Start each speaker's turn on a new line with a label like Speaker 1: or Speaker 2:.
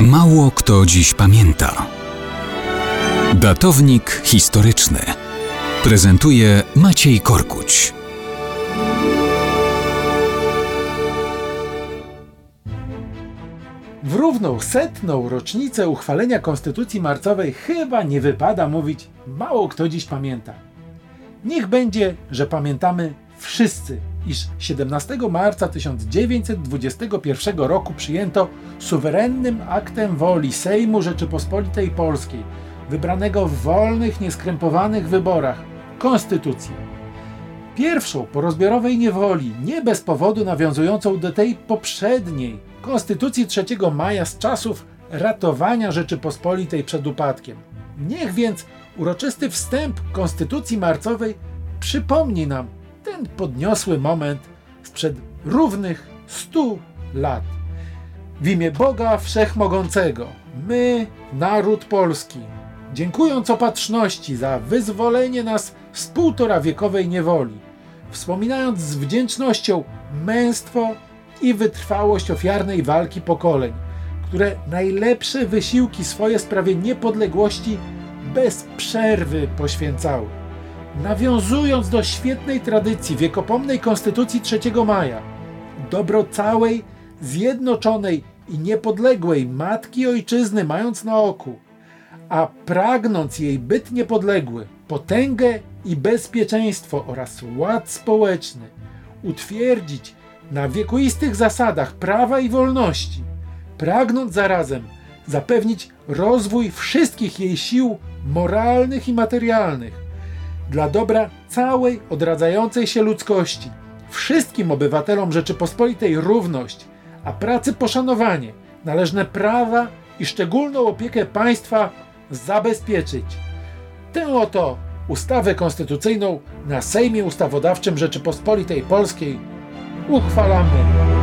Speaker 1: Mało kto dziś pamięta. Datownik historyczny prezentuje Maciej Korkuć.
Speaker 2: W równą setną rocznicę uchwalenia Konstytucji Marcowej chyba nie wypada mówić mało kto dziś pamięta. Niech będzie, że pamiętamy wszyscy, iż 17 marca 1921 roku przyjęto suwerennym aktem woli Sejmu Rzeczypospolitej Polskiej, wybranego w wolnych, nieskrępowanych wyborach, konstytucję. Pierwszą po rozbiorowej niewoli, nie bez powodu nawiązującą do tej poprzedniej, Konstytucji 3 maja z czasów ratowania Rzeczypospolitej przed upadkiem. Niech więc uroczysty wstęp Konstytucji Marcowej przypomni nam ten podniosły moment sprzed równych stu lat. W imię Boga Wszechmogącego, my, naród polski, dziękując opatrzności za wyzwolenie nas z półtora wiekowej niewoli, wspominając z wdzięcznością męstwo i wytrwałość ofiarnej walki pokoleń, które najlepsze wysiłki swoje sprawie niepodległości bez przerwy poświęcały. Nawiązując do świetnej tradycji wiekopomnej Konstytucji 3 maja, dobro całej, zjednoczonej i niepodległej matki ojczyzny mając na oku, a pragnąc jej byt niepodległy, potęgę i bezpieczeństwo oraz ład społeczny, utwierdzić na wiekuistych zasadach prawa i wolności, pragnąc zarazem zapewnić rozwój wszystkich jej sił moralnych i materialnych, dla dobra całej odradzającej się ludzkości, wszystkim obywatelom Rzeczypospolitej równość, a pracy poszanowanie, należne prawa i szczególną opiekę państwa zabezpieczyć. Tę oto ustawę konstytucyjną na Sejmie Ustawodawczym Rzeczypospolitej Polskiej uchwalamy.